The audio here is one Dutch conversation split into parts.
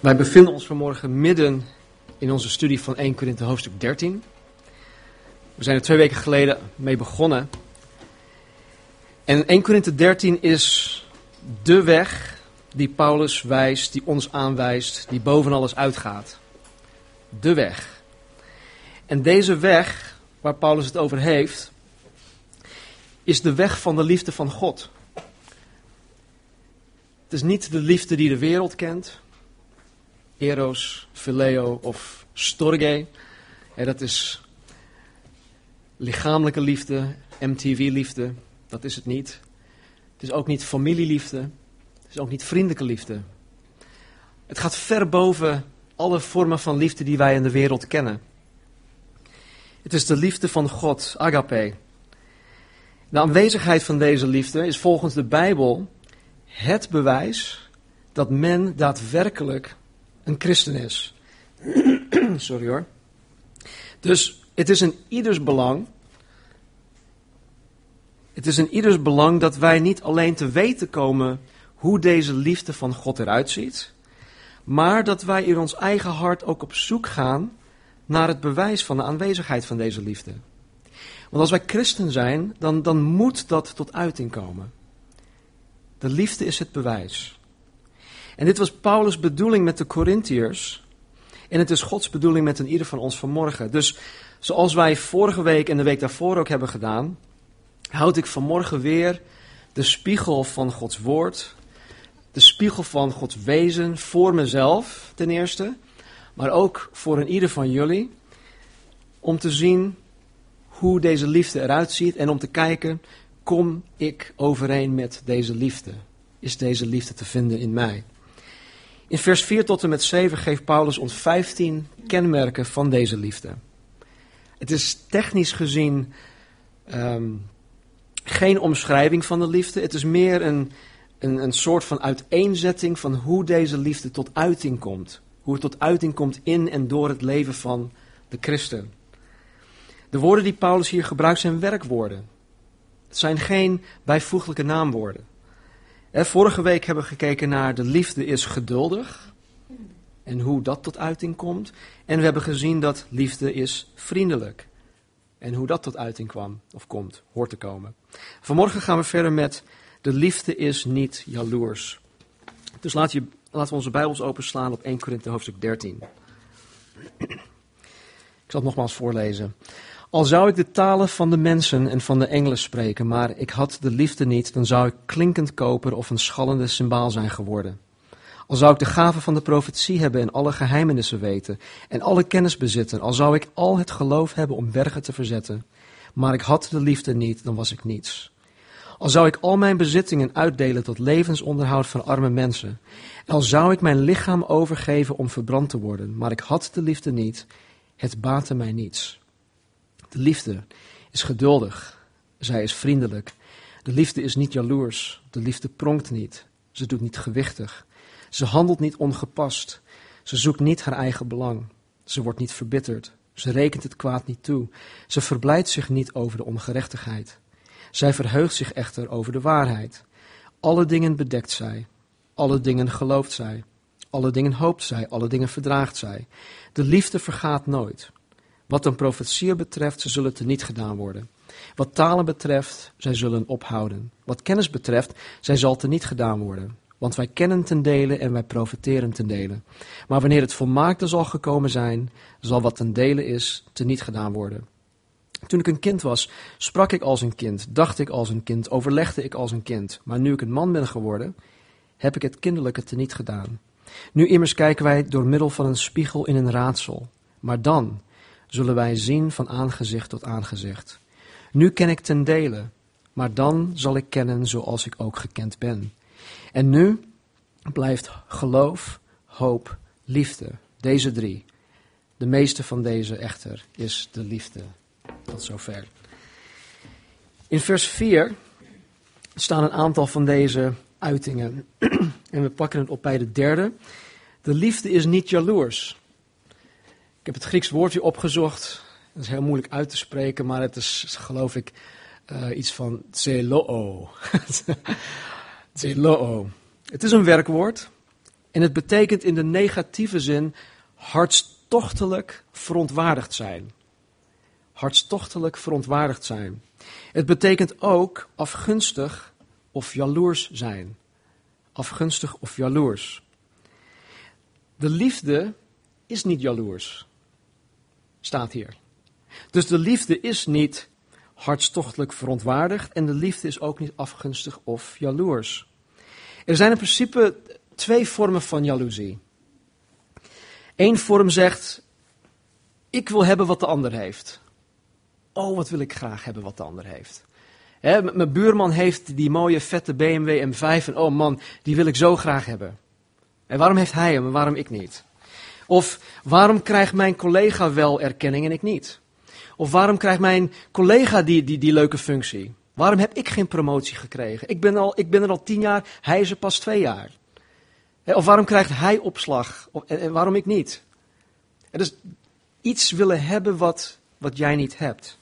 Wij bevinden ons vanmorgen midden in onze studie van 1 Korinthe hoofdstuk 13. We zijn er twee weken geleden mee begonnen. En 1 Korinthe 13 is de weg die Paulus wijst, die ons aanwijst, die boven alles uitgaat. De weg. En deze weg, waar Paulus het over heeft, is de weg van de liefde van God. Het is niet de liefde die de wereld kent. Eros, Phileo of Storge. dat is lichamelijke liefde, MTV-liefde. Dat is het niet. Het is ook niet familieliefde. Het is ook niet vriendelijke liefde. Het gaat ver boven alle vormen van liefde die wij in de wereld kennen. Het is de liefde van God, agape. De aanwezigheid van deze liefde is volgens de Bijbel het bewijs dat men daadwerkelijk een christen is. Sorry hoor. Dus het is in ieders belang. Het is in ieders belang dat wij niet alleen te weten komen hoe deze liefde van God eruit ziet, maar dat wij in ons eigen hart ook op zoek gaan naar het bewijs van de aanwezigheid van deze liefde. Want als wij christen zijn, dan, dan moet dat tot uiting komen. De liefde is het bewijs. En dit was Paulus' bedoeling met de Corinthiërs. En het is Gods bedoeling met een ieder van ons vanmorgen. Dus zoals wij vorige week en de week daarvoor ook hebben gedaan, houd ik vanmorgen weer de spiegel van Gods woord, de spiegel van Gods wezen voor mezelf ten eerste, maar ook voor een ieder van jullie, om te zien hoe deze liefde eruit ziet en om te kijken, kom ik overeen met deze liefde? Is deze liefde te vinden in mij? In vers 4 tot en met 7 geeft Paulus ons 15 kenmerken van deze liefde. Het is technisch gezien um, geen omschrijving van de liefde. Het is meer een, een, een soort van uiteenzetting van hoe deze liefde tot uiting komt. Hoe het tot uiting komt in en door het leven van de christen. De woorden die Paulus hier gebruikt zijn werkwoorden. Het zijn geen bijvoeglijke naamwoorden. Vorige week hebben we gekeken naar de liefde is geduldig en hoe dat tot uiting komt. En we hebben gezien dat liefde is vriendelijk en hoe dat tot uiting kwam of komt, hoort te komen. Vanmorgen gaan we verder met de liefde is niet jaloers. Dus laat je, laten we onze Bijbels openslaan op 1 Korinthe hoofdstuk 13. Ik zal het nogmaals voorlezen. Al zou ik de talen van de mensen en van de engelen spreken, maar ik had de liefde niet, dan zou ik klinkend koper of een schallende symbaal zijn geworden. Al zou ik de gave van de profetie hebben en alle geheimenissen weten en alle kennis bezitten, al zou ik al het geloof hebben om bergen te verzetten, maar ik had de liefde niet, dan was ik niets. Al zou ik al mijn bezittingen uitdelen tot levensonderhoud van arme mensen, en al zou ik mijn lichaam overgeven om verbrand te worden, maar ik had de liefde niet, het baatte mij niets. De liefde is geduldig. Zij is vriendelijk. De liefde is niet jaloers. De liefde pronkt niet. Ze doet niet gewichtig. Ze handelt niet ongepast. Ze zoekt niet haar eigen belang. Ze wordt niet verbitterd. Ze rekent het kwaad niet toe. Ze verblijdt zich niet over de ongerechtigheid. Zij verheugt zich echter over de waarheid. Alle dingen bedekt zij. Alle dingen gelooft zij. Alle dingen hoopt zij. Alle dingen verdraagt zij. De liefde vergaat nooit. Wat een profetieën betreft, ze zullen niet gedaan worden. Wat talen betreft, zij zullen ophouden. Wat kennis betreft, zij zal niet gedaan worden. Want wij kennen ten dele en wij profiteren ten dele. Maar wanneer het volmaakte zal gekomen zijn, zal wat ten dele is, niet gedaan worden. Toen ik een kind was, sprak ik als een kind, dacht ik als een kind, overlegde ik als een kind. Maar nu ik een man ben geworden, heb ik het kinderlijke niet gedaan. Nu immers kijken wij door middel van een spiegel in een raadsel. Maar dan, zullen wij zien van aangezicht tot aangezicht. Nu ken ik ten dele, maar dan zal ik kennen zoals ik ook gekend ben. En nu blijft geloof, hoop, liefde, deze drie. De meeste van deze echter is de liefde. Tot zover. In vers 4 staan een aantal van deze uitingen. en we pakken het op bij de derde. De liefde is niet jaloers heb het Grieks woordje opgezocht. Dat is heel moeilijk uit te spreken, maar het is geloof ik uh, iets van zeloo. zeloo. Het is een werkwoord. En het betekent in de negatieve zin hartstochtelijk verontwaardigd zijn. Hartstochtelijk verontwaardigd zijn. Het betekent ook afgunstig of jaloers zijn. Afgunstig of jaloers. De liefde is niet jaloers, staat hier. Dus de liefde is niet hartstochtelijk verontwaardigd en de liefde is ook niet afgunstig of jaloers. Er zijn in principe twee vormen van jaloezie. Eén vorm zegt, ik wil hebben wat de ander heeft. Oh, wat wil ik graag hebben wat de ander heeft. mijn buurman heeft die mooie vette BMW M5 en oh man, die wil ik zo graag hebben. En waarom heeft hij hem en waarom ik niet? Of waarom krijgt mijn collega wel erkenning en ik niet? Of waarom krijgt mijn collega die, die, die leuke functie? Waarom heb ik geen promotie gekregen? Ik ben, al, ik ben er al tien jaar, hij is er pas twee jaar. Of waarom krijgt hij opslag en waarom ik niet? Dus iets willen hebben wat, wat jij niet hebt.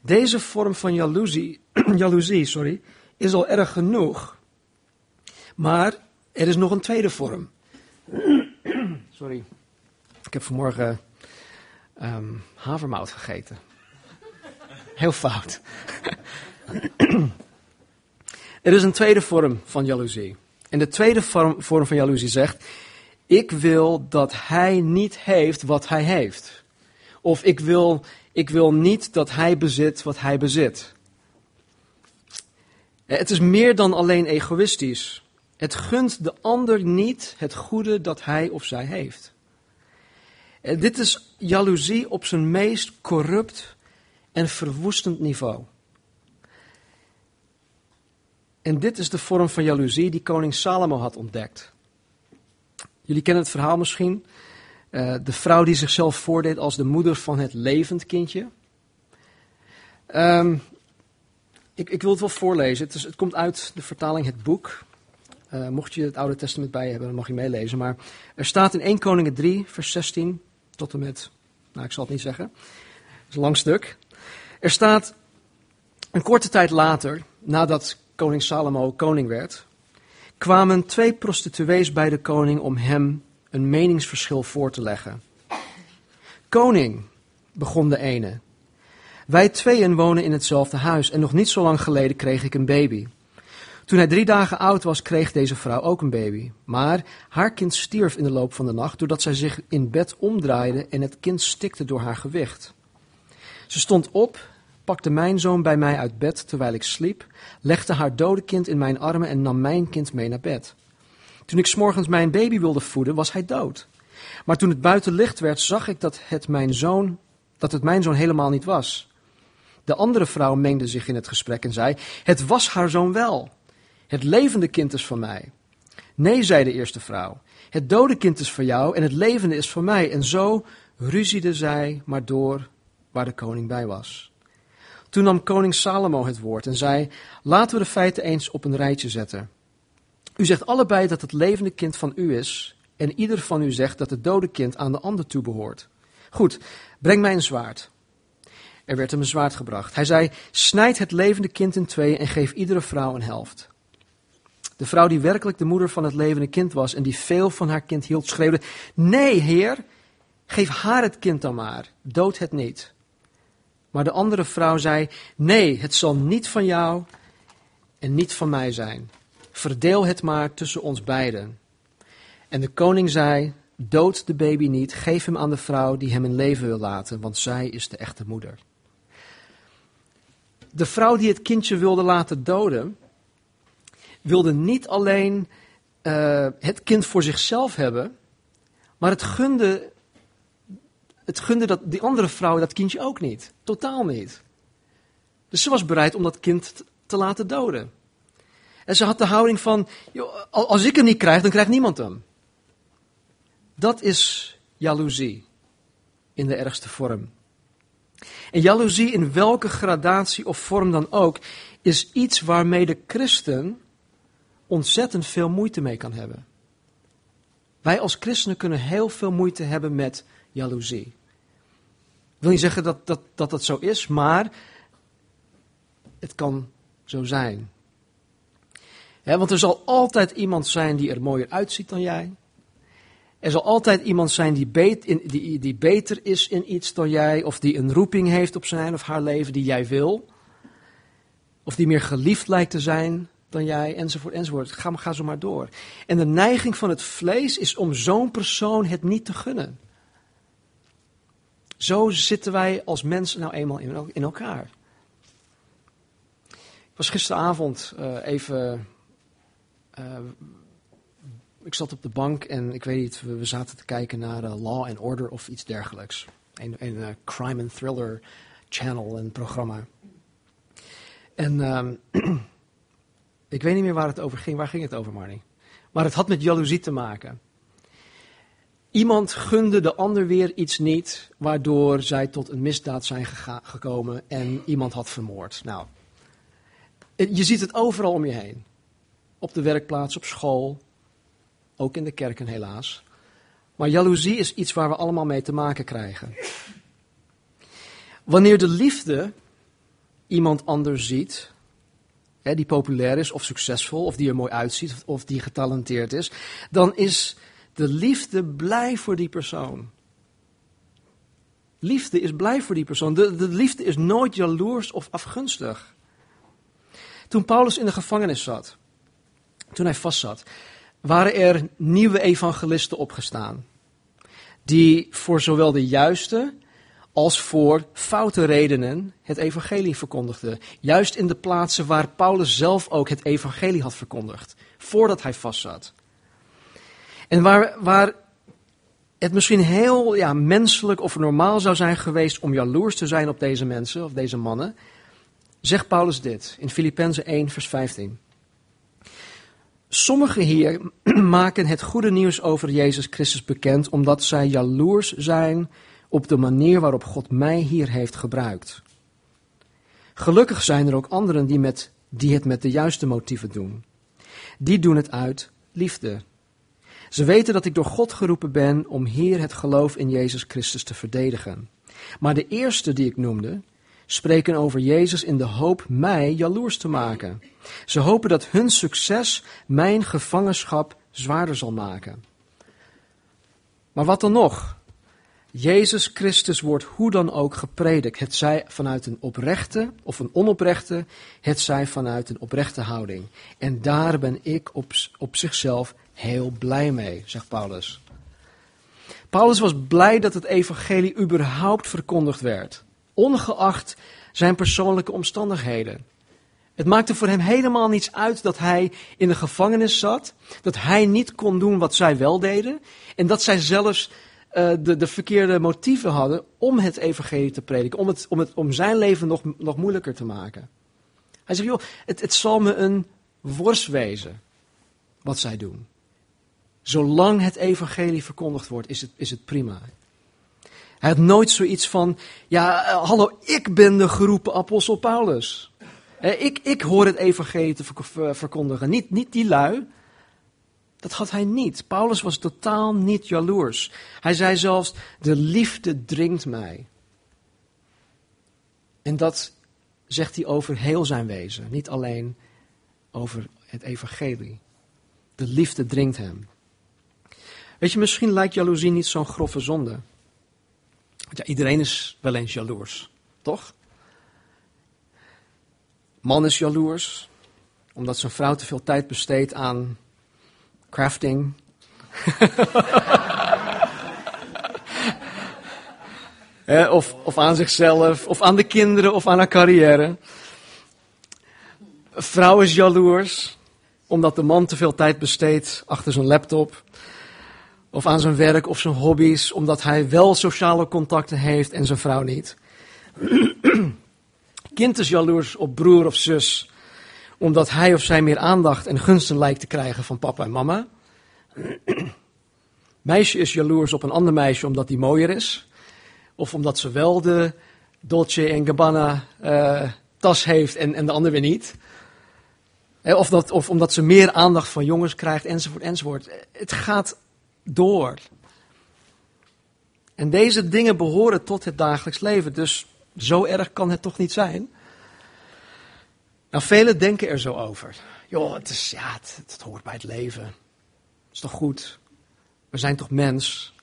Deze vorm van jaloezie, jaloezie sorry, is al erg genoeg. Maar er is nog een tweede vorm. Sorry. Ik heb vanmorgen um, havermout gegeten. Heel fout. er is een tweede vorm van jaloezie. En de tweede vorm, vorm van jaloezie zegt: Ik wil dat hij niet heeft wat hij heeft. Of ik wil, ik wil niet dat hij bezit wat hij bezit. Het is meer dan alleen egoïstisch. Het gunt de ander niet het goede dat hij of zij heeft. En dit is jaloezie op zijn meest corrupt en verwoestend niveau. En dit is de vorm van jaloezie die koning Salomo had ontdekt. Jullie kennen het verhaal misschien. Uh, de vrouw die zichzelf voordeed als de moeder van het levend kindje. Um, ik, ik, wil het wel voorlezen. Het, is, het, komt uit de vertaling Het Boek. Uh, mocht je het Oude Testament bij hebben, dan mag je meelezen. Maar er staat in 1 Koningen 3, vers 16 tot en met, nou ik zal het niet zeggen. Het is een lang stuk. Er staat, een korte tijd later, nadat koning Salomo koning werd, kwamen twee prostituees bij de koning om hem een meningsverschil voor te leggen. Koning, begon de ene, wij tweeën wonen in hetzelfde huis en nog niet zo lang geleden kreeg ik een baby. Toen hij drie dagen oud was, kreeg deze vrouw ook een baby. Maar haar kind stierf in de loop van de nacht doordat zij zich in bed omdraaide en het kind stikte door haar gewicht. Ze stond op, pakte mijn zoon bij mij uit bed terwijl ik sliep, legde haar dode kind in mijn armen en nam mijn kind mee naar bed. Toen ik s'morgens mijn baby wilde voeden, was hij dood. Maar toen het buiten licht werd, zag ik dat het mijn zoon, dat het mijn zoon helemaal niet was. De andere vrouw mengde zich in het gesprek en zei: Het was haar zoon wel. Het levende kind is van mij. Nee, zei de eerste vrouw. Het dode kind is voor jou en het levende is voor mij. En zo ruziede zij maar door waar de koning bij was. Toen nam koning Salomo het woord en zei: Laten we de feiten eens op een rijtje zetten. U zegt allebei dat het levende kind van u is, en ieder van u zegt dat het dode kind aan de ander toebehoort. Goed, breng mij een zwaard. Er werd hem een zwaard gebracht. Hij zei: Snijd het levende kind in tweeën en geef iedere vrouw een helft. De vrouw die werkelijk de moeder van het levende kind was en die veel van haar kind hield, schreeuwde: Nee, heer, geef haar het kind dan maar, dood het niet. Maar de andere vrouw zei: Nee, het zal niet van jou en niet van mij zijn. Verdeel het maar tussen ons beiden. En de koning zei: Dood de baby niet, geef hem aan de vrouw die hem in leven wil laten, want zij is de echte moeder. De vrouw die het kindje wilde laten doden, wilde niet alleen uh, het kind voor zichzelf hebben, maar het gunde, het gunde dat, die andere vrouw dat kindje ook niet. Totaal niet. Dus ze was bereid om dat kind te laten doden. En ze had de houding van, joh, als ik hem niet krijg, dan krijgt niemand hem. Dat is jaloezie in de ergste vorm. En jaloezie in welke gradatie of vorm dan ook, is iets waarmee de christen ontzettend veel moeite mee kan hebben. Wij als christenen kunnen heel veel moeite hebben met jaloezie. Ik wil niet zeggen dat dat, dat dat zo is, maar het kan zo zijn. want er zal altijd iemand zijn die er mooier uitziet dan jij. Er zal altijd iemand zijn die, die, die beter is in iets dan jij, of die een roeping heeft op zijn of haar leven die jij wil. Of die meer geliefd lijkt te zijn dan jij, enzovoort, enzovoort. Ga, ga zo maar door. En de neiging van het vlees is om zo'n persoon het niet te gunnen. Zo zitten wij als mensen nou eenmaal in, elkaar. Ik was gisteravond uh, even. Uh, ik zat op de bank en ik weet niet, we, zaten te kijken naar uh, Law and Order of iets dergelijks. Een, een crime and thriller channel, een programma. En ehm, ik weet niet meer waar het over ging. Waar ging het over, Marnie? Maar het had met jaloezie te maken. Iemand gunde de ander weer iets niet, waardoor zij tot een misdaad zijn gekomen en iemand had vermoord. Nou, je ziet het overal om je heen. Op de werkplaats, op school, ook in de kerken helaas. Maar jaloezie is iets waar we allemaal mee te maken krijgen. Wanneer de liefde iemand anders ziet, die populair is of succesvol, of die er mooi uitziet, of die getalenteerd is, dan is de liefde blij voor die persoon. Liefde is blij voor die persoon. De, de liefde is nooit jaloers of afgunstig. Toen Paulus in de gevangenis zat, toen hij vastzat, waren er nieuwe evangelisten opgestaan. Die voor zowel de juiste als voor foute redenen het evangelie verkondigden. Juist in de plaatsen waar Paulus zelf ook het evangelie had verkondigd, voordat hij vastzat. En waar, waar het misschien heel ja, menselijk of normaal zou zijn geweest om jaloers te zijn op deze mensen of deze mannen, zegt Paulus dit in Filippenzen 1, vers 15. Sommigen hier maken het goede nieuws over Jezus Christus bekend omdat zij jaloers zijn op de manier waarop God mij hier heeft gebruikt. Gelukkig zijn er ook anderen die, met, die het met de juiste motieven doen. Die doen het uit liefde. Ze weten dat ik door God geroepen ben om hier het geloof in Jezus Christus te verdedigen. Maar de eerste die ik noemde, spreken over Jezus in de hoop mij jaloers te maken. Ze hopen dat hun succes mijn gevangenschap zwaarder zal maken. Maar wat dan nog? Jezus Christus wordt hoe dan ook gepredikt. Het zij vanuit een oprechte of een onoprechte, het zij vanuit een oprechte houding. En daar ben ik op, op zichzelf heel blij mee, zegt Paulus. Paulus was blij dat het evangelie überhaupt verkondigd werd, ongeacht zijn persoonlijke omstandigheden. Het maakte voor hem helemaal niets uit dat hij in de gevangenis zat, dat hij niet kon doen wat zij wel deden en dat zij zelfs uh, de, de verkeerde motieven hadden om het evangelie te prediken, om, het, om, het, om zijn leven nog, nog moeilijker te maken. Hij zegt, joh, het, het zal me een worst wezen wat zij doen. Zolang het evangelie verkondigd wordt, is het, is het prima. Hij had nooit zoiets van, ja, uh, hallo, ik ben de geroepen apostel Paulus. Ik, ik hoor het evangelie te verkondigen, niet, niet die lui. Dat had hij niet. Paulus was totaal niet jaloers. Hij zei zelfs, de liefde dringt mij. En dat zegt hij over heel zijn wezen, niet alleen over het evangelie. De liefde dringt hem. Weet je, misschien lijkt jaloezie niet zo'n grove zonde. Want ja, iedereen is wel eens jaloers, toch? Man is jaloers, omdat zijn vrouw te veel tijd besteedt aan crafting. of, of aan zichzelf, of aan de kinderen, of aan haar carrière. vrouw is jaloers, omdat de man te veel tijd besteedt achter zijn laptop. Of aan zijn werk of zijn hobby's, omdat hij wel sociale contacten heeft en zijn vrouw niet. Kind is jaloers op broer of zus, omdat hij of zij meer aandacht en gunsten lijkt te krijgen van papa en mama. Meisje is jaloers op een ander meisje omdat die mooier is. Of omdat ze wel de Dolce en Gabbana uh, tas heeft en, en de ander weer niet. Of, dat, of omdat ze meer aandacht van jongens krijgt, enzovoort, enzovoort. Het gaat door. En deze dingen behoren tot het dagelijks leven. Dus zo erg kan het toch niet zijn? Nou, velen denken er zo over. Joh, het, is, ja, het, hoort bij het leven. Het is toch goed? We zijn toch mens?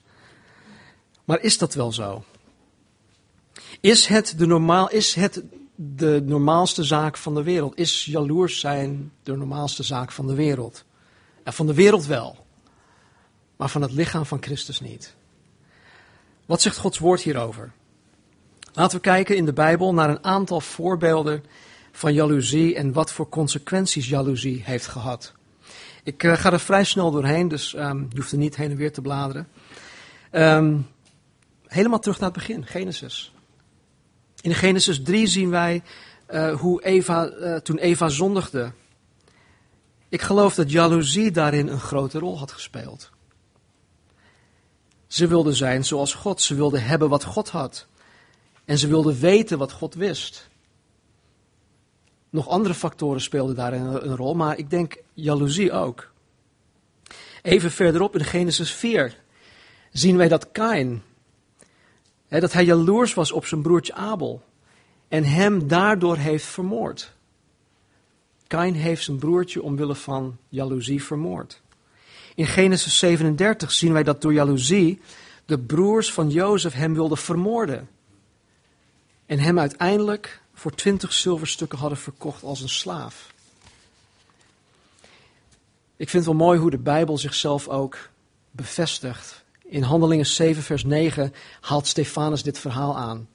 Maar is dat wel zo? Is het de, normaal, is het de normaalste zaak van de wereld? Is jaloers zijn de normaalste zaak van de wereld? Ja, van de wereld wel, maar van het lichaam van Christus niet. Wat zegt Gods woord hierover? Laten we kijken in de Bijbel naar een aantal voorbeelden van jaloezie en wat voor consequenties jaloezie heeft gehad. Ik uh, ga er vrij snel doorheen, dus um, je hoeft er niet heen en weer te bladeren. Um, helemaal terug naar het begin, Genesis. In Genesis 3 zien wij uh, hoe Eva, uh, toen Eva zondigde. Ik geloof dat jaloezie daarin een grote rol had gespeeld. Ze wilde zijn zoals God, ze wilde hebben wat God had. En ze wilde weten wat God wist. Nog andere factoren speelden daarin een rol, maar ik denk jaloezie ook. Even verderop in Genesis 4 zien wij dat Kain, hè, dat hij jaloers was op zijn broertje Abel en hem daardoor heeft vermoord. Kain heeft zijn broertje omwille van jaloezie vermoord. In Genesis 37 zien wij dat door jaloezie de broers van Jozef hem wilden vermoorden. En hem uiteindelijk voor twintig zilverstukken hadden verkocht als een slaaf. Ik vind het wel mooi hoe de Bijbel zichzelf ook bevestigt. In Handelingen 7, vers 9 haalt Stefanus dit verhaal aan.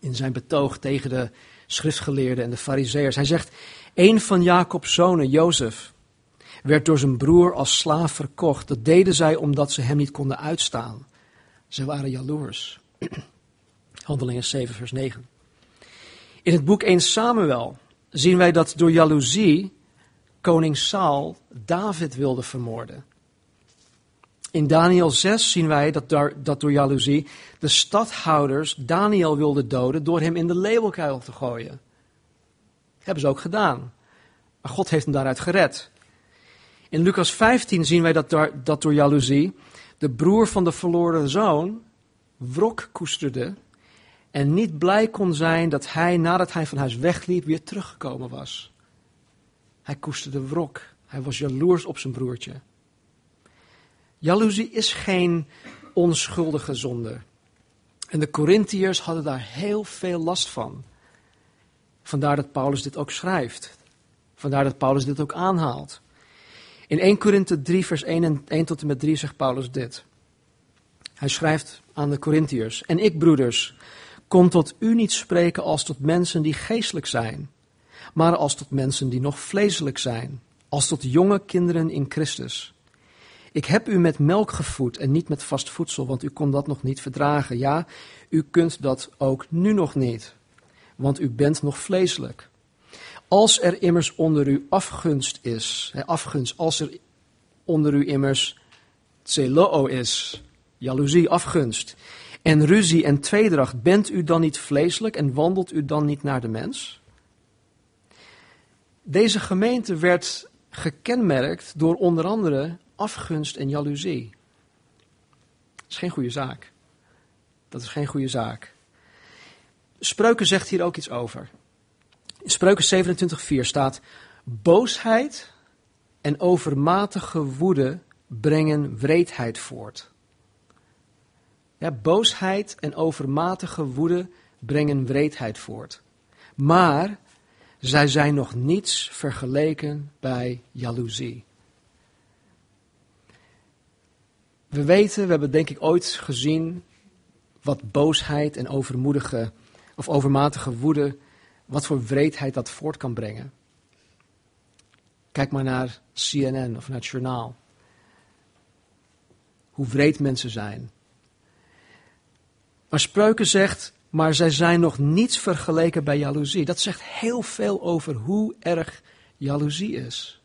In zijn betoog tegen de schriftgeleerden en de fariseërs. Hij zegt, een van Jacobs zonen, Jozef, werd door zijn broer als slaaf verkocht. Dat deden zij omdat ze hem niet konden uitstaan. Ze waren jaloers. Handelingen 7, vers 9. In het boek 1 Samuel zien wij dat door jaloezie koning Saul David wilde vermoorden. In Daniel 6 zien wij dat, daar, dat door jaloezie de stadhouders Daniel wilden doden door hem in de leeuwenkuil te gooien. hebben ze ook gedaan. Maar God heeft hem daaruit gered. In Lucas 15 zien wij dat, dat door jaloezie de broer van de verloren zoon wrok koesterde en niet blij kon zijn dat hij nadat hij van huis wegliep weer teruggekomen was. Hij koesterde wrok. Hij was jaloers op zijn broertje. Jaloezie is geen onschuldige zonde. En de Corinthiërs hadden daar heel veel last van. Vandaar dat Paulus dit ook schrijft. Vandaar dat Paulus dit ook aanhaalt. In 1 Korinthe 3, vers 1, en 1 tot en met 3 zegt Paulus dit. Hij schrijft aan de Corinthiërs: En ik, broeders, kon tot u niet spreken als tot mensen die geestelijk zijn, maar als tot mensen die nog vleeselijk zijn, als tot jonge kinderen in Christus. Ik heb u met melk gevoed en niet met vast voedsel, want u kon dat nog niet verdragen. Ja, u kunt dat ook nu nog niet, want u bent nog vleeselijk. Als er immers onder u afgunst is, hè, afgunst, als er onder u immers tseloo is, jaloezie, afgunst, en ruzie en tweedracht, bent u dan niet vleeselijk en wandelt u dan niet naar de mens? Deze gemeente werd gekenmerkt door onder andere afgunst en jaloezie. Dat is geen goede zaak. Dat is geen goede zaak. Spreuken zegt hier ook iets over. In Spreuken 27:4 staat: Boosheid en overmatige woede brengen wreedheid voort. Ja, boosheid en overmatige woede brengen wreedheid voort. Maar zij zijn nog niets vergeleken bij jaloezie. We weten, we hebben denk ik ooit gezien wat boosheid en overmoedige of overmatige woede, wat voor wreedheid dat voort kan brengen. Kijk maar naar CNN of naar het journaal. Hoe wreed mensen zijn. Maar Spreuken zegt, maar zij zijn nog niets vergeleken bij jaloezie. Dat zegt heel veel over hoe erg jaloezie is.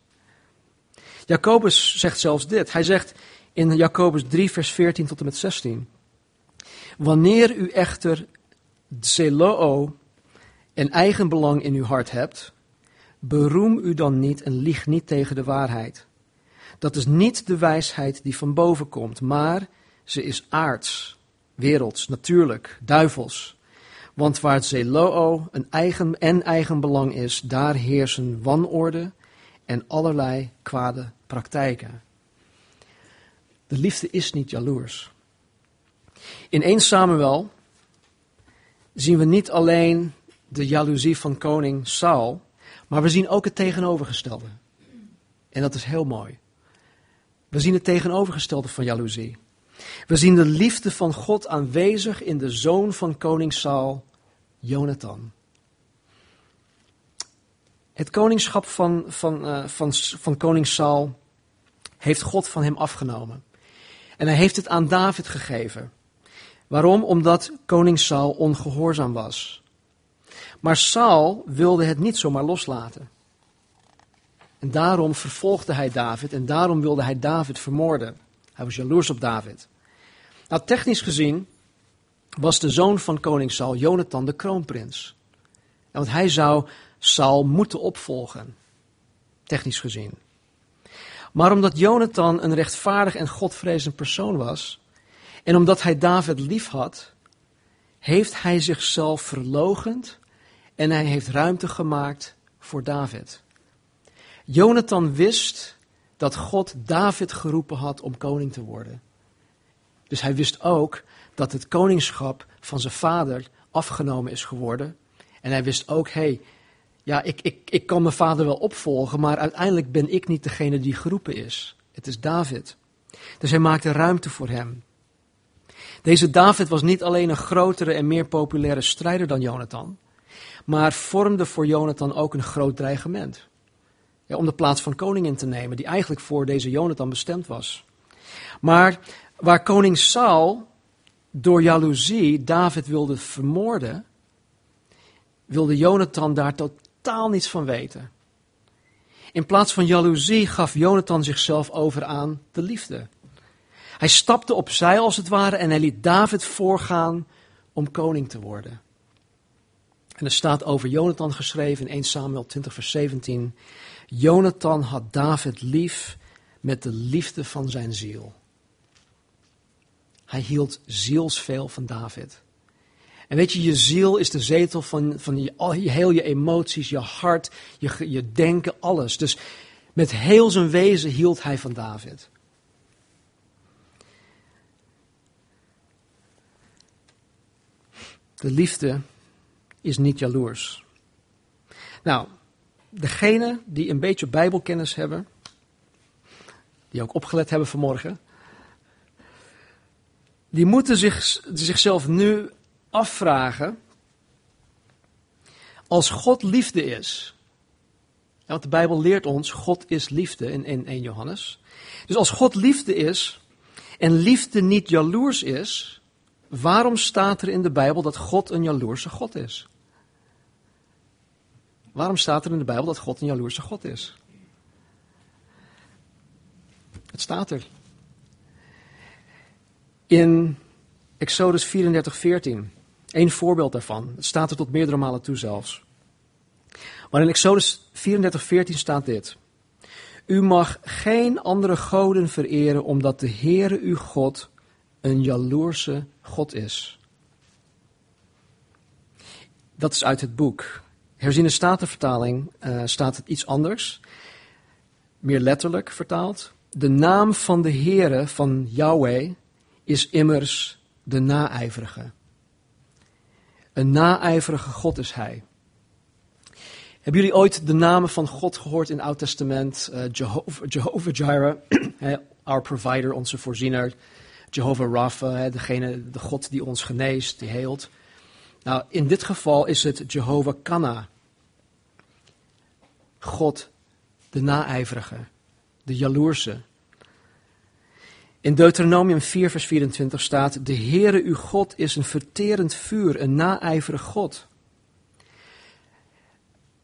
Jacobus zegt zelfs dit. Hij zegt in Jacobus 3, vers 14 tot en met 16. Wanneer u echter zeloo en eigenbelang in uw hart hebt, beroem u dan niet en lieg niet tegen de waarheid. Dat is niet de wijsheid die van boven komt, maar ze is aards werelds, natuurlijk, duivels. Want waar het zeloo een eigen en eigen belang is, daar heersen wanorde en allerlei kwade praktijken. De liefde is niet jaloers. In 1 Samuel zien we niet alleen de jaloezie van koning Saul, maar we zien ook het tegenovergestelde. En dat is heel mooi. We zien het tegenovergestelde van jaloezie. We zien de liefde van God aanwezig in de zoon van koning Saul, Jonathan. Het koningschap van, van, uh, van, van koning Saul heeft God van hem afgenomen. En hij heeft het aan David gegeven. Waarom? Omdat koning Saul ongehoorzaam was. Maar Saul wilde het niet zomaar loslaten. En daarom vervolgde hij David en daarom wilde hij David vermoorden. Hij was jaloers op David. Nou, technisch gezien was de zoon van koning Saul, Jonathan, de kroonprins. want hij zou Saul moeten opvolgen, technisch gezien. Maar omdat Jonathan een rechtvaardig en godvrezend persoon was, en omdat hij David lief had, heeft hij zichzelf verlogend en hij heeft ruimte gemaakt voor David. Jonathan wist dat God David geroepen had om koning te worden. Dus hij wist ook dat het koningschap van zijn vader afgenomen is geworden. En hij wist ook, hé, hey, ja, ik, ik, ik kan mijn vader wel opvolgen, maar uiteindelijk ben ik niet degene die geroepen is. Het is David. Dus hij maakte ruimte voor hem. Deze David was niet alleen een grotere en meer populaire strijder dan Jonathan, maar vormde voor Jonathan ook een groot dreigement. Om de plaats van koning in te nemen, die eigenlijk voor deze Jonathan bestemd was. Maar waar koning Saul door jaloezie David wilde vermoorden, wilde Jonathan daar totaal niets van weten. In plaats van jaloezie gaf Jonathan zichzelf over aan de liefde. Hij stapte opzij als het ware en hij liet David voorgaan om koning te worden. En er staat over Jonathan geschreven in 1 Samuel 20 vers 17. Jonathan had David lief met de liefde van zijn ziel. Hij hield zielsveel van David. En weet je, je ziel is de zetel van, van je, heel je emoties, je hart, je, je denken, alles. Dus met heel zijn wezen hield hij van David. De liefde is niet jaloers. Nou, degene die een beetje Bijbelkennis hebben, die ook opgelet hebben vanmorgen, die moeten zich, zichzelf nu afvragen, als God liefde is, want de Bijbel leert ons, God is liefde in, in 1 Johannes. Dus als God liefde is en liefde niet jaloers is, waarom staat er in de Bijbel dat God een jaloerse God is? Waarom staat er in de Bijbel dat God een jaloerse God is? Het staat er. In Exodus 34, 14. Eén voorbeeld daarvan. Het staat er tot meerdere malen toe zelfs. Maar in Exodus 34, 14 staat dit. U mag geen andere goden vereren, omdat de Heere uw God een jaloerse God is. Dat is uit het boek. Herziene Statenvertaling uh, staat het iets anders. Meer letterlijk vertaald. De naam van de Heere, van Yahweh, is immers de naijverige. Een naijverige God is hij. Hebben jullie ooit de namen van God gehoord in het Oud Testament? Uh, Jehovah, Jehovah Jireh, our provider, onze voorziener. Jehovah Rapha, degene, de God die ons geneest, die heelt. Nou, in dit geval is het Jehovah Kana. God, de naijverige, de jaloerse. In Deuteronomium 4, vers 24 staat: De Heere uw God is een verterend vuur, een naijverig God.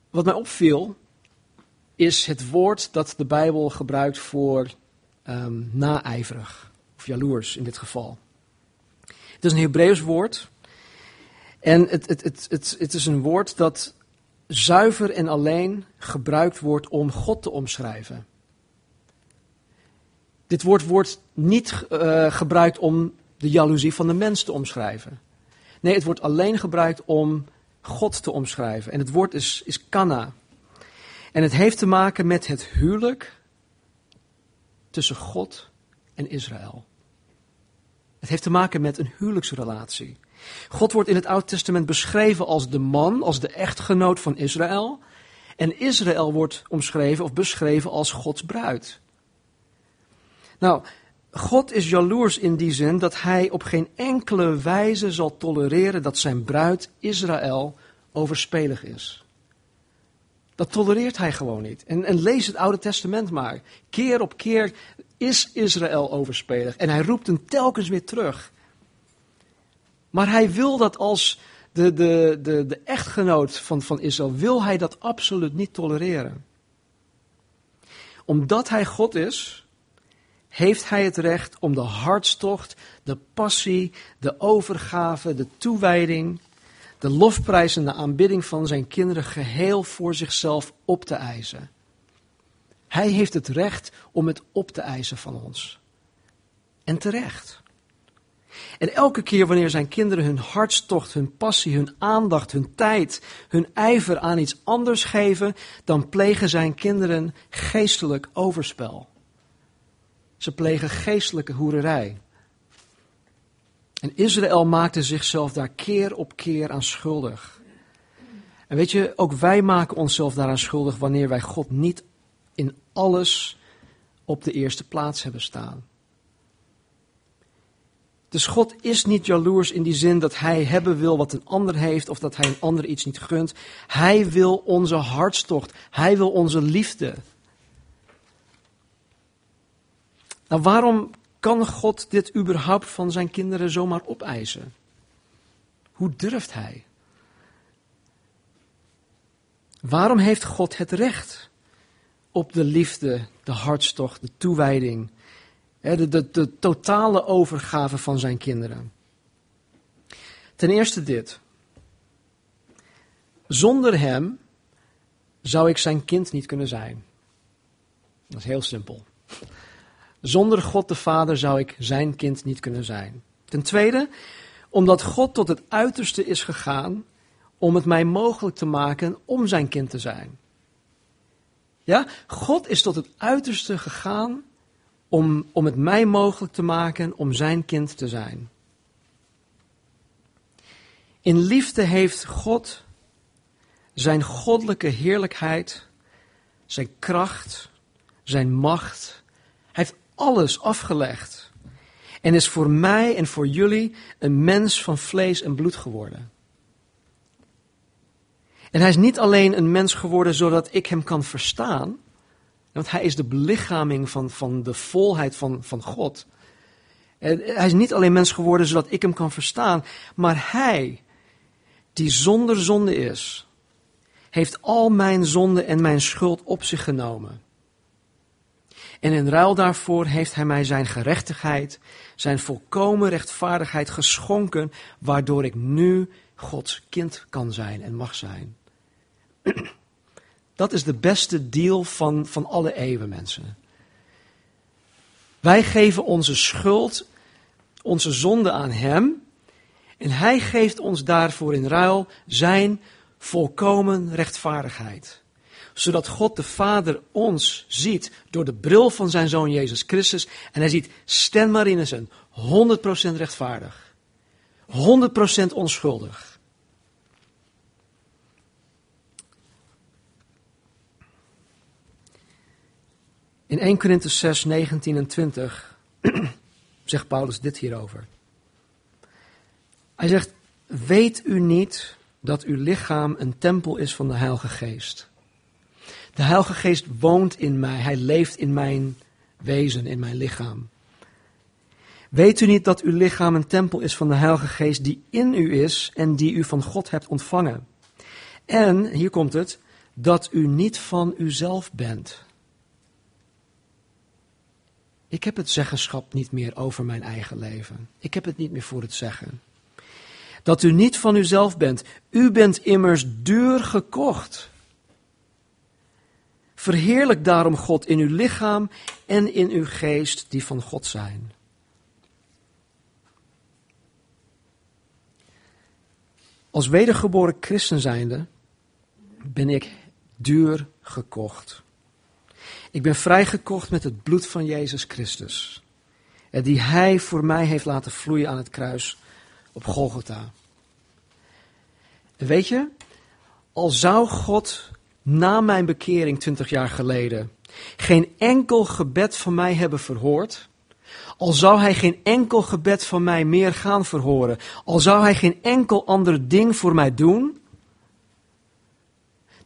Wat mij opviel, is het woord dat de Bijbel gebruikt voor um, naijverig, of jaloers in dit geval. Het is een Hebreeuws woord. En het, het, het, het, is een woord dat zuiver en alleen gebruikt wordt om God te omschrijven. Dit woord wordt niet uh, gebruikt om de jaloezie van de mens te omschrijven. Nee, het wordt alleen gebruikt om God te omschrijven. En het woord is, is kana. En het heeft te maken met het huwelijk tussen God en Israël. Het heeft te maken met een huwelijksrelatie. God wordt in het Oude Testament beschreven als de man, als de echtgenoot van Israël. En Israël wordt omschreven of beschreven als Gods bruid. Nou, God is jaloers in die zin dat hij op geen enkele wijze zal tolereren dat zijn bruid Israël overspelig is. Dat tolereert hij gewoon niet. En, en lees het Oude Testament maar. Keer op keer is Israël overspelig. En hij roept hem telkens weer terug. Maar hij wil dat als de, de, de, de echtgenoot van, van Israël, wil hij dat absoluut niet tolereren. Omdat hij God is, heeft hij het recht om de hartstocht, de passie, de overgave, de toewijding, de lofprijs en de aanbidding van zijn kinderen geheel voor zichzelf op te eisen. Hij heeft het recht om het op te eisen van ons. En terecht. En elke keer wanneer zijn kinderen hun hartstocht, hun passie, hun aandacht, hun tijd, hun ijver aan iets anders geven, dan plegen zijn kinderen geestelijk overspel. Ze plegen geestelijke hoererij. En Israël maakte zichzelf daar keer op keer aan schuldig. En weet je, ook wij maken onszelf daaraan schuldig wanneer wij God niet in alles op de eerste plaats hebben staan. Dus God is niet jaloers in die zin dat hij hebben wil wat een ander heeft of dat hij een ander iets niet gunt. Hij wil onze hartstocht. Hij wil onze liefde. Nou, waarom kan God dit überhaupt van zijn kinderen zomaar opeisen? Hoe durft hij? Waarom heeft God het recht op de liefde, de hartstocht, de toewijding, de, de, totale overgave van zijn kinderen? Ten eerste dit. Zonder hem zou ik zijn kind niet kunnen zijn. Dat is heel simpel. Zonder God de Vader zou ik zijn kind niet kunnen zijn. Ten tweede, omdat God tot het uiterste is gegaan om het mij mogelijk te maken om zijn kind te zijn. Ja, God is tot het uiterste gegaan om, om het mij mogelijk te maken om zijn kind te zijn. In liefde heeft God zijn goddelijke heerlijkheid, zijn kracht, zijn macht. Hij heeft alles afgelegd. En is voor mij en voor jullie een mens van vlees en bloed geworden. En hij is niet alleen een mens geworden zodat ik hem kan verstaan. Want hij is de belichaming van, van de volheid van, van God. En hij is niet alleen mens geworden zodat ik hem kan verstaan. Maar hij, die zonder zonde is, heeft al mijn zonde en mijn schuld op zich genomen. En in ruil daarvoor heeft hij mij zijn gerechtigheid, zijn volkomen rechtvaardigheid geschonken, waardoor ik nu Gods kind kan zijn en mag zijn. Dat is de beste deal van, van alle eeuwen, mensen. Wij geven onze schuld, onze zonde aan Hem. En Hij geeft ons daarvoor in ruil zijn volkomen rechtvaardigheid zodat God de Vader ons ziet door de bril van zijn zoon Jezus Christus. En hij ziet Stan Marinissen 100% rechtvaardig. 100% onschuldig. In 1 Korinthe 6, 19 en 20 zegt Paulus dit hierover. Hij zegt, weet u niet dat uw lichaam een tempel is van de Heilige Geest de Heilige Geest woont in mij. Hij leeft in mijn wezen, in mijn lichaam. Weet u niet dat uw lichaam een tempel is van de Heilige Geest die in u is en die u van God hebt ontvangen? En, hier komt het, dat u niet van uzelf bent. Ik heb het zeggenschap niet meer over mijn eigen leven. Ik heb het niet meer voor het zeggen. Dat u niet van uzelf bent. U bent immers duur gekocht. Verheerlijk daarom God in uw lichaam en in uw geest die van God zijn. Als wedergeboren christen zijnde ben ik duur gekocht. Ik ben vrijgekocht met het bloed van Jezus Christus. Die Hij voor mij heeft laten vloeien aan het kruis op Golgotha. En weet je, al zou God na mijn bekering twintig jaar geleden geen enkel gebed van mij hebben verhoord, al zou hij geen enkel gebed van mij meer gaan verhoren, al zou hij geen enkel ander ding voor mij doen,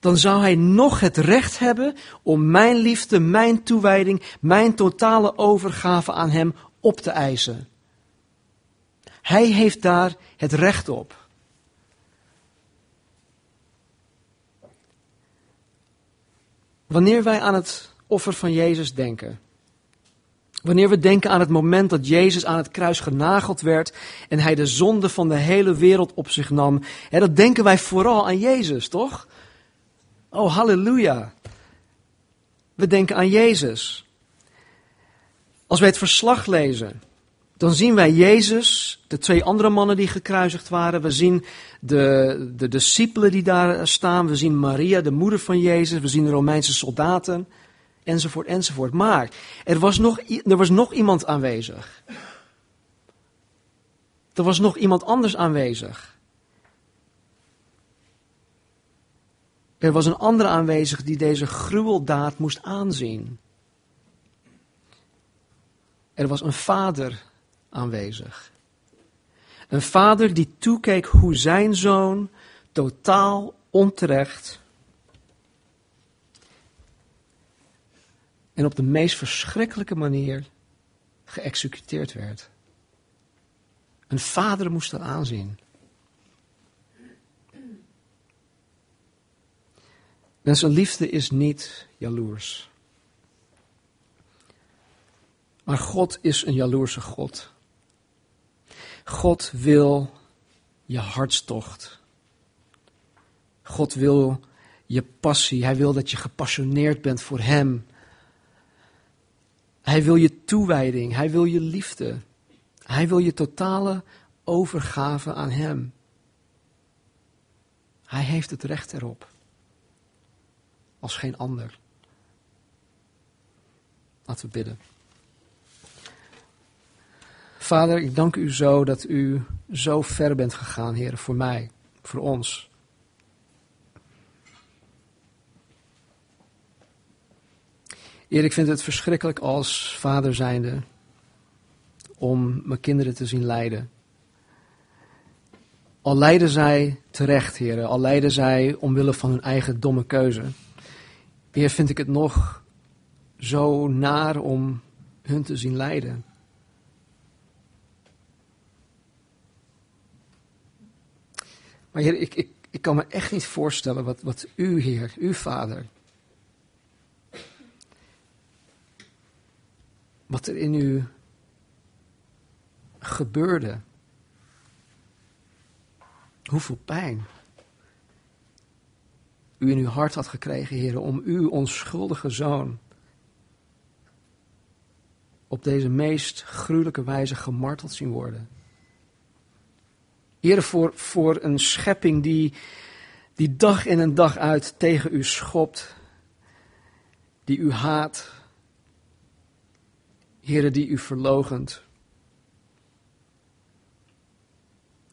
dan zou hij nog het recht hebben om mijn liefde, mijn toewijding, mijn totale overgave aan hem op te eisen. Hij heeft daar het recht op. Wanneer wij aan het offer van Jezus denken, wanneer we denken aan het moment dat Jezus aan het kruis genageld werd en hij de zonde van de hele wereld op zich nam, hè, dat denken wij vooral aan Jezus, toch? Oh, halleluja. We denken aan Jezus. Als wij het verslag lezen, dan zien wij Jezus, de twee andere mannen die gekruisigd waren. We zien de, de discipelen die daar staan. We zien Maria, de moeder van Jezus. We zien de Romeinse soldaten. Enzovoort, enzovoort. Maar er was nog, er was nog iemand aanwezig. Er was nog iemand anders aanwezig. Er was een andere aanwezig die deze gruweldaad moest aanzien. Er was een vader aanwezig. Een vader die toekeek hoe zijn zoon totaal onterecht en op de meest verschrikkelijke manier geëxecuteerd werd. Een vader moest dat aanzien. Mensen, liefde is niet jaloers. Maar God is een jaloerse God. God wil je hartstocht. God wil je passie. Hij wil dat je gepassioneerd bent voor Hem. Hij wil je toewijding. Hij wil je liefde. Hij wil je totale overgave aan Hem. Hij heeft het recht erop. Als geen ander. Laten we bidden. Vader, ik dank u zo dat u zo ver bent gegaan, Heer, voor mij, voor ons. Heer, ik vind het verschrikkelijk als vader zijnde om mijn kinderen te zien lijden. Al lijden zij terecht, Heer, al lijden zij omwille van hun eigen domme keuze. Heer, vind ik het nog zo naar om hun te zien lijden. Maar Heer, ik, ik, ik kan me echt niet voorstellen wat, wat u, Heer, uw Vader, wat er in u gebeurde. Hoeveel pijn u in uw hart had gekregen, Heer, om uw onschuldige zoon op deze meest gruwelijke wijze gemarteld zien worden. Heer, voor, voor een schepping die, die dag in en dag uit tegen u schopt, die u haat, Heer, die u verlogent.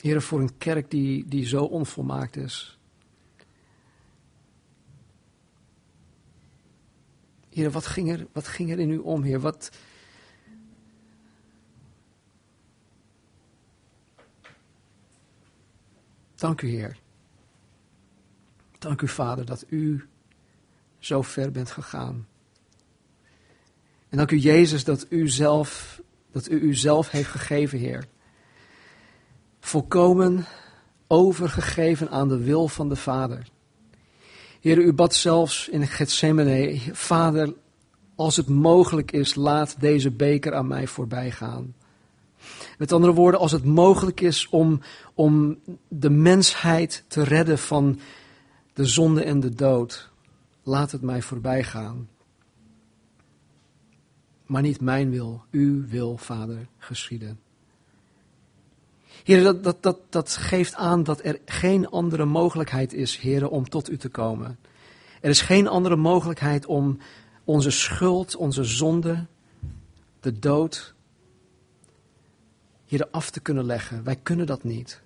Heer, voor een kerk die, die zo onvolmaakt is. Heer, wat ging, er, wat ging er in u om, Heer? Wat, Dank u, Heer. Dank u, Vader, dat u zo ver bent gegaan. En dank u, Jezus, dat u zelf, dat u uzelf heeft gegeven, Heer. Volkomen overgegeven aan de wil van de Vader. Heer, u bad zelfs in Gethsemane, Vader, als het mogelijk is, laat deze beker aan mij voorbij gaan. Met andere woorden, als het mogelijk is om, om de mensheid te redden van de zonde en de dood, laat het mij voorbij gaan. Maar niet mijn wil, uw wil, Vader, geschieden. Heer, dat, dat, dat, dat geeft aan dat er geen andere mogelijkheid is, Heer, om tot u te komen. Er is geen andere mogelijkheid om onze schuld, onze zonde, de dood, hier af te kunnen leggen. Wij kunnen dat niet.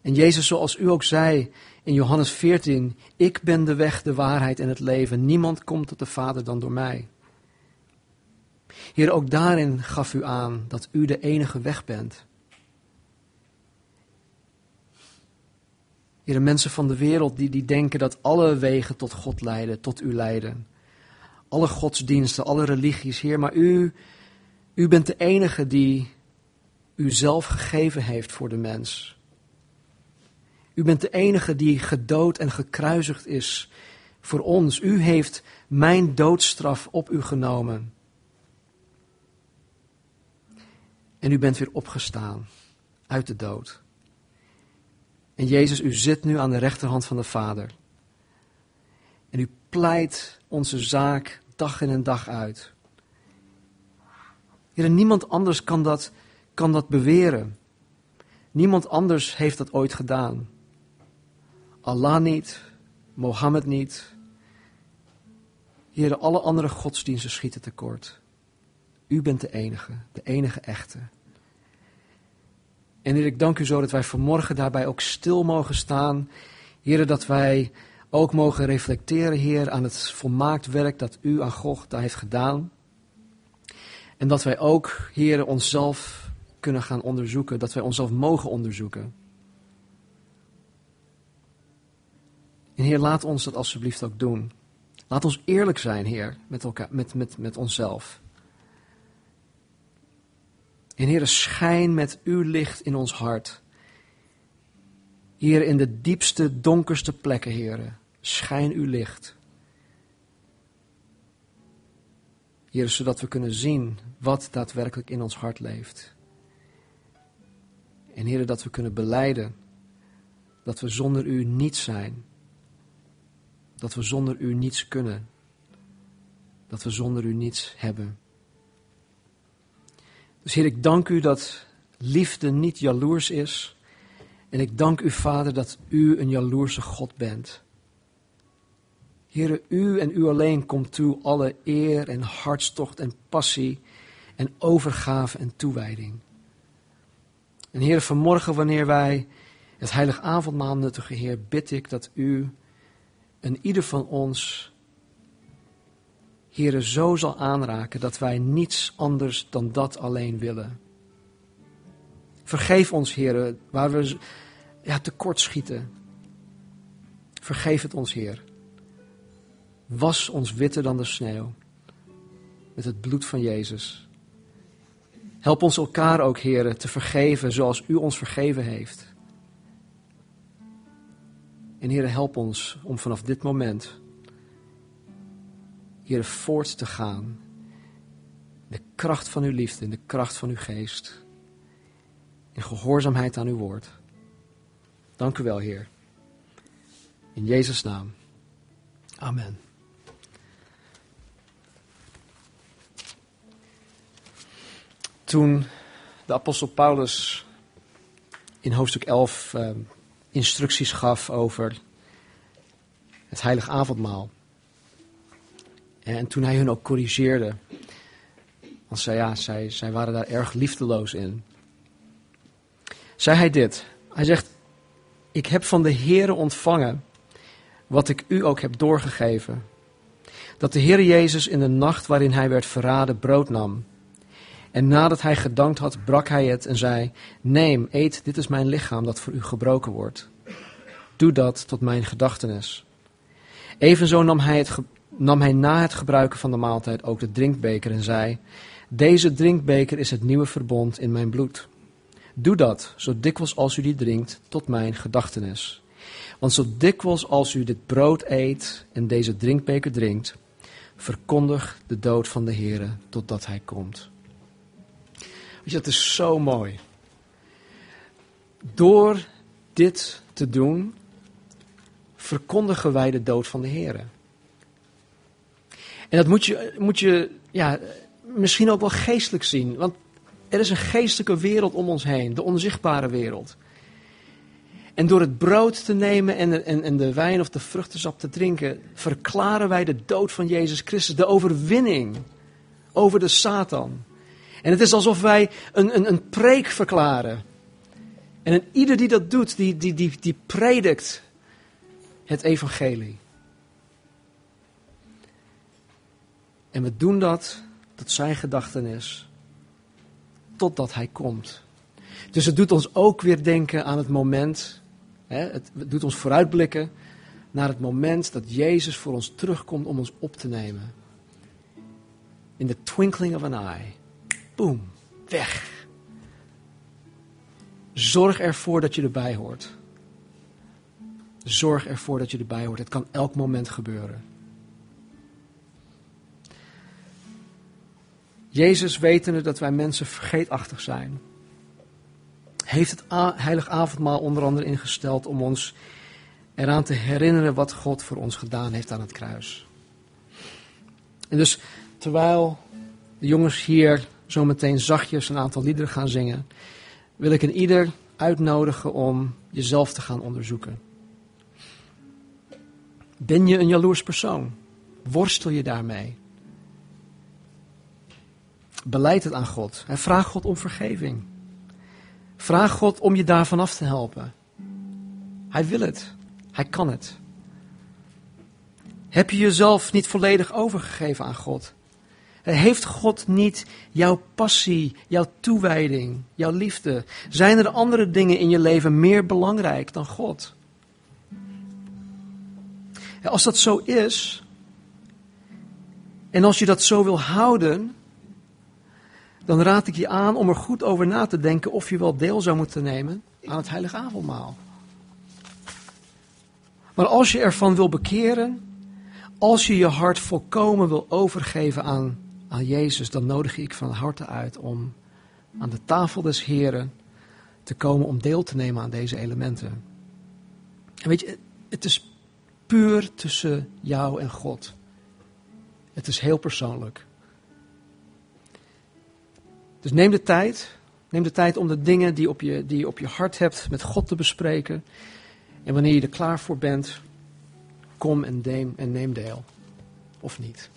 En Jezus, zoals u ook zei in Johannes 14, ik ben de weg, de waarheid en het leven. Niemand komt tot de Vader dan door mij. Heer, ook daarin gaf u aan dat u de enige weg bent. Heer, mensen van de wereld die, die denken dat alle wegen tot God leiden, tot u leiden. Alle godsdiensten, alle religies, Heer, maar u, u bent de enige die u zelf gegeven heeft voor de mens. U bent de enige die gedood en gekruisigd is voor ons. U heeft mijn doodstraf op u genomen. En u bent weer opgestaan uit de dood. En Jezus, u zit nu aan de rechterhand van de Vader. En u pleit onze zaak dag in en dag uit. Heer, niemand anders kan dat, kan dat beweren. Niemand anders heeft dat ooit gedaan. Allah niet, Mohammed niet. Heer, alle andere godsdiensten schieten tekort. U bent de enige, de enige echte. En Heer, ik dank u zo dat wij vanmorgen daarbij ook stil mogen staan. Heer, dat wij ook mogen reflecteren, Heer, aan het volmaakt werk dat u aan God heeft gedaan. En dat wij ook, Heer, onszelf kunnen gaan onderzoeken, dat wij onszelf mogen onderzoeken. En Heer, laat ons dat alsjeblieft ook doen. Laat ons eerlijk zijn, Heer, met, elkaar, met, met, met onszelf. En Heer, schijn met uw licht in ons hart. Hier in de diepste, donkerste plekken, Heer, schijn uw licht. Heer, zodat we kunnen zien wat daadwerkelijk in ons hart leeft. En Heer, dat we kunnen beleiden dat we zonder u niets zijn. Dat we zonder u niets kunnen. Dat we zonder u niets hebben. Dus Heer, ik dank u dat liefde niet jaloers is. En ik dank u, Vader, dat u een jaloerse God bent. Heer, u en u alleen komt toe alle eer en hartstocht en passie en overgave en toewijding. En Heer, vanmorgen wanneer wij het heilig avondmaal nuttigen, Heer, bid ik dat u en ieder van ons Heere, zo zal aanraken dat wij niets anders dan dat alleen willen. Vergeef ons, Heere, waar we ja, tekort schieten. Vergeef het ons, Heer. Was ons witter dan de sneeuw met het bloed van Jezus. Help ons elkaar ook, Heere, te vergeven zoals U ons vergeven heeft. En Heere, help ons om vanaf dit moment hier voort te gaan. De kracht van uw liefde, in de kracht van uw geest. In gehoorzaamheid aan uw woord. Dank u wel, Heer. In Jezus' naam. Amen. Toen de apostel Paulus in hoofdstuk 11 uh, instructies gaf over het heilige avondmaal. En toen hij hun ook corrigeerde, want zij, ja, zij, zij waren daar erg liefdeloos in, zei hij dit. Hij zegt, ik heb van de Heere ontvangen wat ik u ook heb doorgegeven. Dat de Heer Jezus in de nacht waarin hij werd verraden brood nam. En nadat hij gedankt had, brak hij het en zei, neem, eet, dit is mijn lichaam dat voor u gebroken wordt. Doe dat tot mijn gedachtenis. Evenzo nam hij het nam hij na het gebruiken van de maaltijd ook de drinkbeker en zei: Deze drinkbeker is het nieuwe verbond in mijn bloed. Doe dat, zo dikwijls als u die drinkt, tot mijn gedachtenis. Want zo dikwijls als u dit brood eet en deze drinkbeker drinkt, verkondig de dood van de Heere totdat hij komt. Weet dat is zo mooi. Door dit te doen, verkondigen wij de dood van de Heere. En dat moet je, moet je ja, misschien ook wel geestelijk zien. Want Er is een geestelijke wereld om ons heen, de onzichtbare wereld. En door het brood te nemen en, en, en de wijn of de vruchtensap te drinken, verklaren wij de dood van Jezus Christus, de overwinning over de Satan. En het is alsof wij een, een, een preek verklaren. En ieder die dat doet, die, die, die, die predikt het evangelie. En we doen dat tot zijn gedachtenis, totdat hij komt. Dus het doet ons ook weer denken aan het moment, hè, het doet ons vooruitblikken naar het moment dat Jezus voor ons terugkomt om ons op te nemen. In the twinkling of an eye. Boom, weg. Zorg ervoor dat je erbij hoort. Zorg ervoor dat je erbij hoort. Het kan elk moment gebeuren. Jezus, wetende dat wij mensen vergeetachtig zijn, heeft het heilig avondmaal onder andere ingesteld om ons eraan te herinneren wat God voor ons gedaan heeft aan het kruis. En dus terwijl de jongens hier zometeen zachtjes een aantal liederen gaan zingen, wil ik een ieder uitnodigen om jezelf te gaan onderzoeken. Ben je een jaloers persoon? Worstel je daarmee? Beleid het aan God vraag God om vergeving. Vraag God om je daarvan af te helpen. Hij wil het. Hij kan het. Heb je jezelf niet volledig overgegeven aan God? Heeft God niet jouw passie, jouw toewijding, jouw liefde? Zijn er andere dingen in je leven meer belangrijk dan God? Als dat zo is, en als je dat zo wil houden, dan raad ik je aan om er goed over na te denken of je wel deel zou moeten nemen aan het heilige avondmaal. Maar als je ervan wil bekeren, als je je hart volkomen wil overgeven aan aan Jezus, dan nodig ik van harte uit om aan de tafel des Heren te komen om deel te nemen aan deze elementen. En weet je, het is puur tussen jou en God. Het is heel persoonlijk. Dus neem de tijd. Neem de tijd om de dingen die, op je, die op je hart hebt met God te bespreken. En wanneer je er klaar voor bent, kom en en neem deel. Of niet.